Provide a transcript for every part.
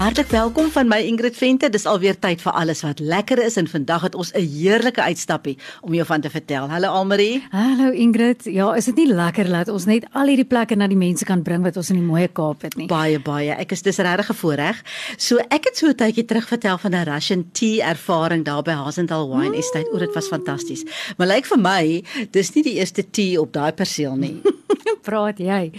Hartlik welkom van my Ingrid Venter. Dis alweer tyd vir alles wat lekker is en vandag het ons 'n heerlike uitstappie om jou van te vertel. Hallo Almarie. Hallo Ingrid. Ja, is dit nie lekker dat ons net al hierdie plekke na die mense kan bring wat ons in die mooi Kaap het nie? Baie baie. Ek is dis regtig voorreg. So ek het so 'n tydjie terug vertel van 'n Russian tea ervaring daar by Hazental Wine Estate. O, dit was fantasties. Maar lyk vir my, dis nie die eerste tea op daai perseel nie. Praat jy?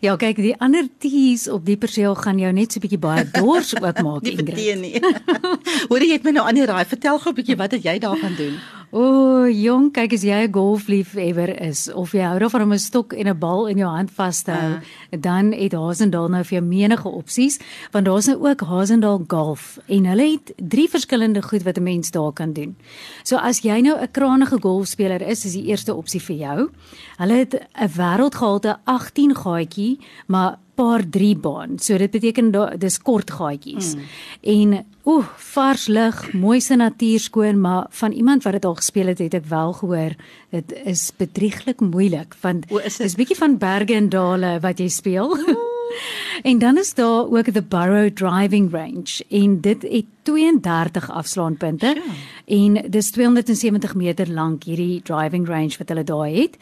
Ja, kyk, die ander teas op die perseel gaan jou net so 'n bietjie baie dors oopmaak, Nie Ingrid. verteen nie. Hoor jy het my nou aan die raai. Vertel gou 'n bietjie wat het jy daar gaan doen? O, oh, jong, kyk as jy 'n golfliefhebber is of jy hou daarvan om 'n stok en 'n bal in jou hand vas te hou, uh. dan het Hazendal nou vir jou menige opsies, want daar's nou ook Hazendal Golf en hulle het drie verskillende goed wat 'n mens daar kan doen. So as jy nou 'n krangige golfspeler is, is die eerste opsie vir jou. Hulle het 'n wêreldgehalte 18 gaatjie, maar paar 3 baan. So dit beteken daar dis kort gaatjies. Mm. En oeh, vars lug, mooiste natuur skoon, maar van iemand wat dit al gespeel het, het ek wel gehoor dit is bedrieglik moeilik want O, is dit? dis bietjie van berge en dale wat jy speel. en dan is daar ook the Burrow Driving Range en dit het 32 afslaanpunte Sure. en dis 270 meter lank hierdie driving range wat hulle daar het.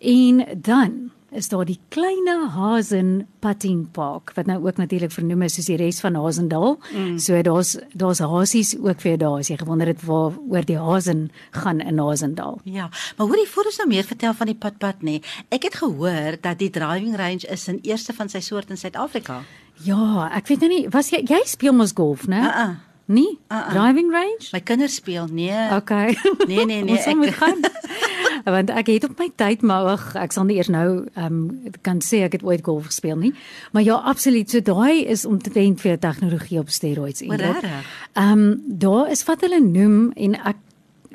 En dan is daar die kleine Hazen Putting Park wat nou ook natuurlik vernoem is soos die res van Hazendal. Mm. So daar's daar's hasies ook vir jou daar as jy gewonder het waar oor die Hazen gaan in Hazendal. Ja, maar hoorie voor ons nou meer vertel van die padpad nê. Ek het gehoor dat die driving range is in eerste van sy soort in Suid-Afrika. Ja, ek weet nou nie, was jy jy speel mos golf, né? Uh -uh. Nee? Uh-uh. Driving range? My kinders speel. Nee. Okay. Nee, nee, nee, Ons moet gaan. Want ek het op my tyd maar ag, ek sal nie eers nou ehm um, kan sê ek het ooit golf gespeel nie. Maar ja, absoluut. So daai is omtrent vir tegnologie op steroids O, regtig? Ehm um, daar is wat hulle noem en ek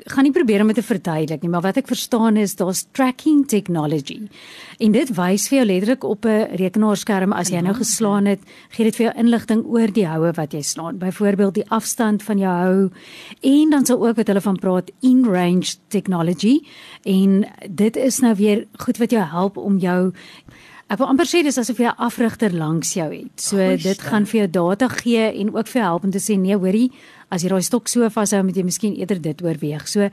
gaan nie probeer om dit te verduidelik nie, maar wat ek verstaan is daar's tracking technology. En dit wys vir jou letterlik op 'n rekenaarskerm as jy nou geslaan het, gee dit vir jou inligting oor die houe wat jy slaan. Byvoorbeeld die afstand van jou hou en dan sal ook wat hulle van praat in-range technology en dit is nou weer goed wat jou help om jou Ek wil amper sê dis asof jy 'n afrigter langs jou het. So Goeie dit stem. gaan vir jou data gee en ook vir help om te sê nee, hoorie, as jy daai stok so vashou, moet jy miskien eerder dit oorweeg. So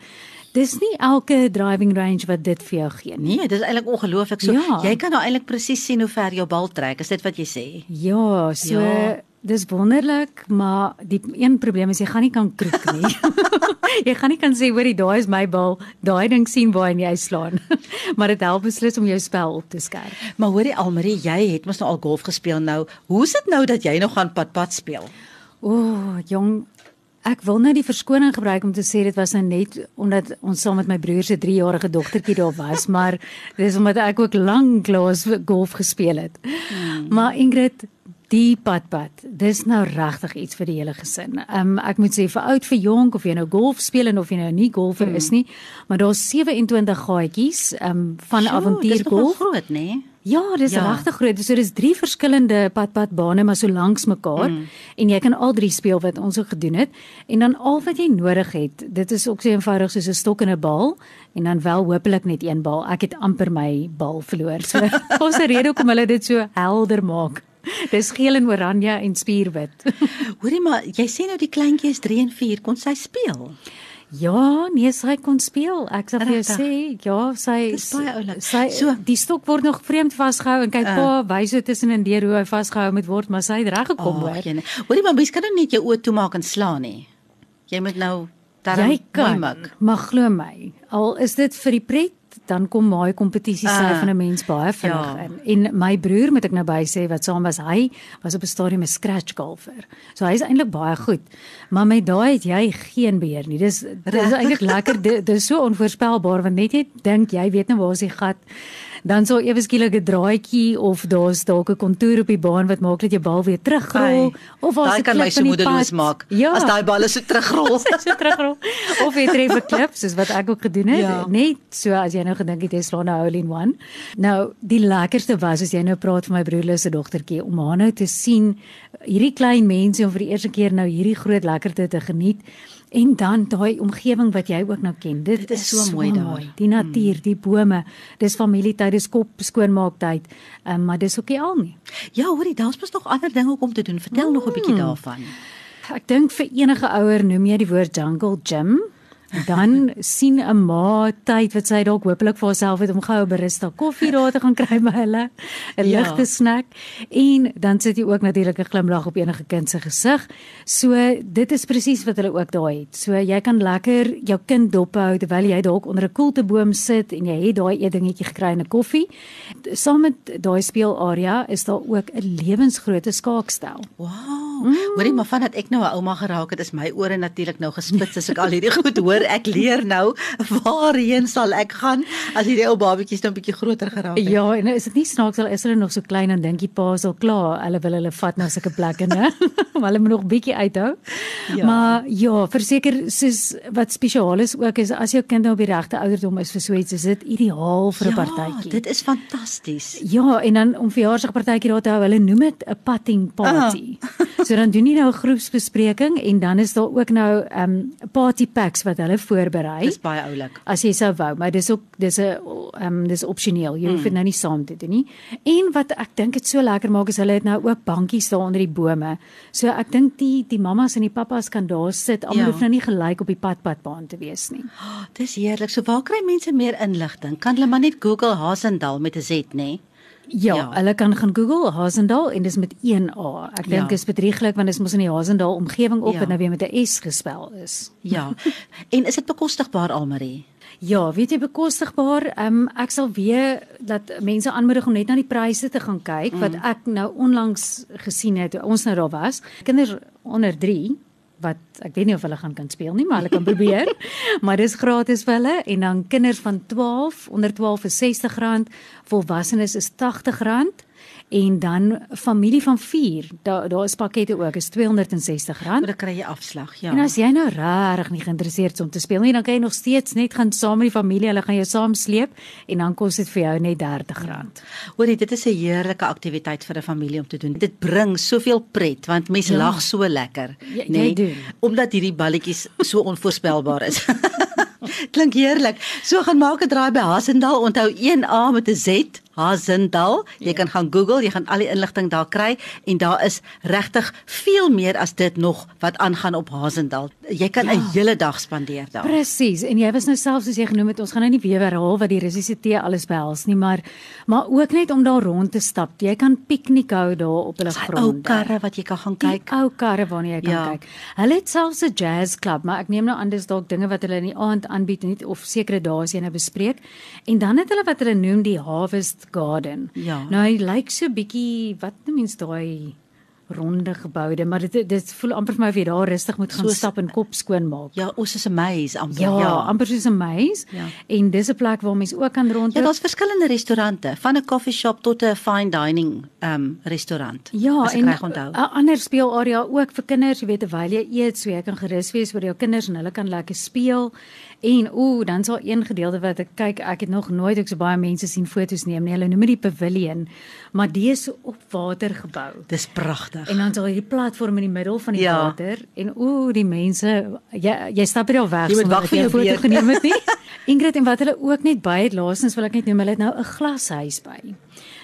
dis nie elke driving range wat dit vir jou gee nie. Nee, dis eintlik ongelooflik. So Ja. jy kan nou eintlik presies sien hoe ver jou bal trek. Is dit wat jy sê? Ja, so Ja. Dis wonderlik, maar die een probleem is jy gaan nie kan kroek nie. jy gaan nie kan sê hoorie, daai is my bal, daai ding sien waar jy slaan. maar dit help beslis om jou spel op te skerp. Maar hoorie Almarie, jy het mos nou al golf gespeel nou. Hoe is dit nou dat jy nog gaan padpad speel? O, oh, jong, ek wil nou die verskoning gebruik om te sê dit was nou net omdat ons saam met my broer se 3-jarige dogtertjie daar was, maar dis omdat ek ook lank laas golf gespeel het. Hmm. Maar Ingrid Die padpad, dis nou regtig iets vir die hele gesin. Um ek moet sê vir oud vir jonk of jy nou golf speel en of jy nou nie golfer mm. is nie, maar daar's 27 gaatjies um van Sjoe, Dis avontuurgolf. nogal groot, nê? Ja, dis Ja. ja. regtig groot. So dis drie verskillende padpadbane maar so langs mekaar mm. en jy kan al drie speel wat ons ook gedoen het en dan al wat jy nodig het. Dit is ook so eenvoudig soos 'n stok en 'n bal en dan wel hopelik net een bal. Ek het amper my bal verloor. So ons 'n rede hoekom hulle dit so helder maak. Dis geel en oranje en spierwit. Hoorie maar, jy sê nou die kleintjie is 3 en 4, kon sy speel? Ja, nee, sy kon speel. Ek sal vir jou sê, ja, sy Dis baie oulik. Sy So- die stok word nog vreemd vasgehou en kyk uh, pa wys so tussenin deur hoe hy vasgehou moet word, maar sy het reg gekom hoor. Jene. Hoorie maar, mens kan nou net jou oë toemaak en slaan nie. Jy moet nou daarom Jy kan, mooi mik. maar glo my, al is dit vir die pret, dan kom daai kompetisie sy Ah, van 'n mens baie vinnig ja. in. En my broer moet ek nou by sê wat saam was, hy was op 'n stadium 'n scratch golfer. So hy's eintlik baie goed. Maar met daai het jy geen beheer nie. Dis dis is eintlik lekker. Dit dis so onvoorspelbaar want net jy dink jy weet nou waar is die gat. Dan sal ewe skielik 'n draaitjie of daar's dalk 'n kontour op die baan wat maak dat jou bal weer terugrol Ai, of as Daai dit kan my so moedeloos maak Ja. as daai balle so terugrol. so terugrol of jy tref 'n klip soos wat ek ook gedoen het Ja. net so as jy nou gedink het jy slaan 'n hole in one nou die lekkerste was as jy nou praat van my broer se dogtertjie om haar nou te sien hierdie klein mense om vir die eerste keer nou hierdie groot lekkerte te geniet en dan daai omgewing wat jy ook nou ken dit, Dit is so mooi daar. die natuur die bome dis familietyd dis kop skoonmaaktyd um, maar dis ook nie al nie Ja, hoorie, daar's mos nog ander dinge ook om te doen. Vertel nog 'n Hmm. bietjie daarvan. Ek dink vir enige ouer noem jy die woord jungle gym. Dan sien 'n ma tyd wat sy dalk hopelik vir haarself het om gou 'n barista koffie daar te gaan kry by hulle, 'n Ja. ligte snack en dan sit jy ook natuurlik 'n glimlag op enige kind se gesig. So dit is presies wat hulle ook daar het. So jy kan lekker jou kind dophou terwyl jy dalk onder 'n koelteboom sit en jy het daai eetdingetjie gekry en 'n koffie. Saam met daai speelarea is daar ook 'n lewensgrootte skaakstel. Wow. Mm. Hoorie, maar vandat ek nou 'n ouma geraak het, is my ore natuurlik nou gespits as ek al hierdie goed hoor. Ek leer nou waarheen sal ek gaan as hierdie ou babetjies nou 'n bietjie groter geraak het. Ja, en is dit nie snaaks al is hulle nog so klein en dink die pa is al klaar. Hulle wil hulle vat na sulke plekke, né? maar hulle moet nog bietjie uithou. Ja. Maar ja, verseker soos wat spesiaal is ook is as jou kind nou op die regte ouderdom is vir so iets, is dit ideaal vir 'n ja, partytjie. dit is fantasties. Ja, en dan om verjaarsdagpartytjie daar te hou, hulle noem dit 'n patting party. Ah. So dan doen jy nou 'n groepsbespreking en dan is daar ook nou ehm um, party packs wat hulle voorberei. Dis baie oulik. as jy sou wou, maar dis ook dis 'n ehm um, dis opsioneel. Jy hoef dit nou nie saam te doen nie. En wat ek dink dit so lekker maak is hulle het nou ook bankies daar onder die bome. So ek dink die die mammas en die pappas kan daar sit. Almal Ja. hoef nou nie gelyk op die padpadbaan te wees nie. Oh, dis heerlik. So waar kry mense meer inligting? Kan hulle maar net Google Hasendal met 'n Z, nê? Nee? Ja, Ja. hulle kan gaan Google Hazendal en dis met 1 A. Ek dink Ja. is bedrieglik want dit is mos in die Hazendal omgewing op Ja. wat nou weer met 'n S gespel is. Ja. en is dit bekostigbaar Almarie? Ja, weet jy bekostigbaar. Ehm um, ek sal weer dat mense aanmoedig om net na die pryse te gaan kyk mm. wat ek nou onlangs gesien het. toe Ons nou daar was. Kinders onder 3 wat ek weet nie of hulle gaan kan speel nie, maar hulle kan probeer. maar dis gratis vir hulle en dan kinders van 12 onder 12 is R60, volwassenes is R80 en dan familie van 4, daar daar is pakkette ook is R260. Maar dan kry jy afslag, ja. En as jy nou regtig nie geïnteresseerd is om te speel nie, dan kan jy nog steeds net gaan saam met die familie, hulle gaan jou saam sleep en dan kos dit vir jou net R30. Hoorie, dit is 'n heerlike aktiwiteit vir 'n familie om te doen. Dit bring soveel pret want mense Ja. lag so lekker, nê? doen. Omdat hierdie balletjies so onvoorspelbaar is. Klink heerlik. So gaan maak 'n draai by Hasendal. Onthou 1A met 'n Z, Hasendal. Jy ja. kan gaan Google, jy gaan al die inligting daar kry en daar is regtig veel meer as dit nog wat aangaan op Hasendal. Jy kan 'n ja. hele dag spandeer daar. Presies. En jy was nou self soos jy genoem het, ons gaan nou nie weer herhaal wat die Russiese tee alles behels nie, maar maar ook net om daar rond te stap. Jy kan piknik hou daar op hulle Daai gronde. ou karre wat jy kan gaan kyk. Die ou karre waarna jy kan ja. kyk. Hulle het selfs 'n jazz klub, maar ek neem nou aan dis dalk dinge wat hulle in die aand aanbied nie of sekere dae as jy nou bespreek. En dan het hulle wat hulle noem die Harvest Garden. Ja. Nou hy lyk so bietjie wat noem mens daai ronde geboude, maar dit dit voel amper vir my of jy daar rustig moet gaan Soos- stap en kop skoon maak. Ja, ons is amazed amper. Ja, ja, amper soos 'n meis. Ja. En dis 'n plek waar mense ook kan rondloop. Ja, daar's verskillende restaurante, van 'n coffee shop tot 'n fine dining um restaurant. Ja, en. 'n ander speelarea ook vir kinders, jy weet terwyl jy eet, so jy kan gerus wees oor jou kinders en hulle kan lekker speel. En ooh, dan sal een gedeelte wat ek kyk, ek het nog nooit ek so baie mense sien foto's neem nie. Hulle noem dit die pavilion, maar die is so op water gebou. Dis pragtig. En dan sal hierdie platform in die middel van die Ja. water en ooh, die mense, jy jy stap hier al weg Jy moet wag vir jou foto geneem het nie. Ingrid en wat hulle ook net by het laasens wil ek net noem, hulle het nou 'n glashuis by.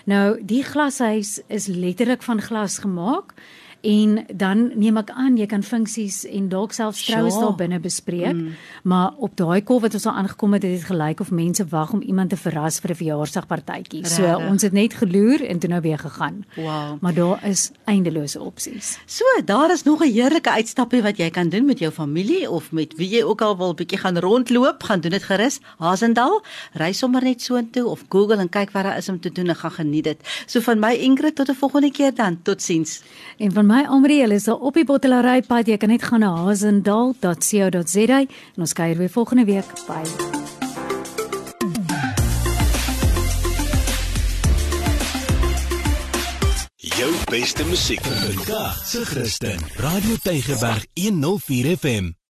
Nou, die glashuis is letterlik van glas gemaak en dan neem ek aan jy kan funksies en dalk selfs troues Sure. daar binne bespreek. Mm. Maar op daai kol wat ons al aangekom het, het dit gelyk of mense wag om iemand te verras vir 'n verjaarsdagpartytjie. So ons het net geloer en toe nou weer gegaan. Wow. Maar daar is eindelose opsies. So, daar is nog 'n heerlike uitstappie wat jy kan doen met jou familie of met wie jy ook al wil bietjie gaan rondloop, gaan doen dit gerus. Hasendal, ry sommer net soontoe of Google en kyk wat daar is om te doen en gaan geniet dit. So van my Ingrid tot 'n volgende keer dan. Totsiens. En van my Amrie, hulle is al op die bottelary pad. Jy kan net gaan na hazendal.co.za en ons kuier weer volgende week. Bye. jou beste musiek vandag se Christen Radio Tygerberg 104 FM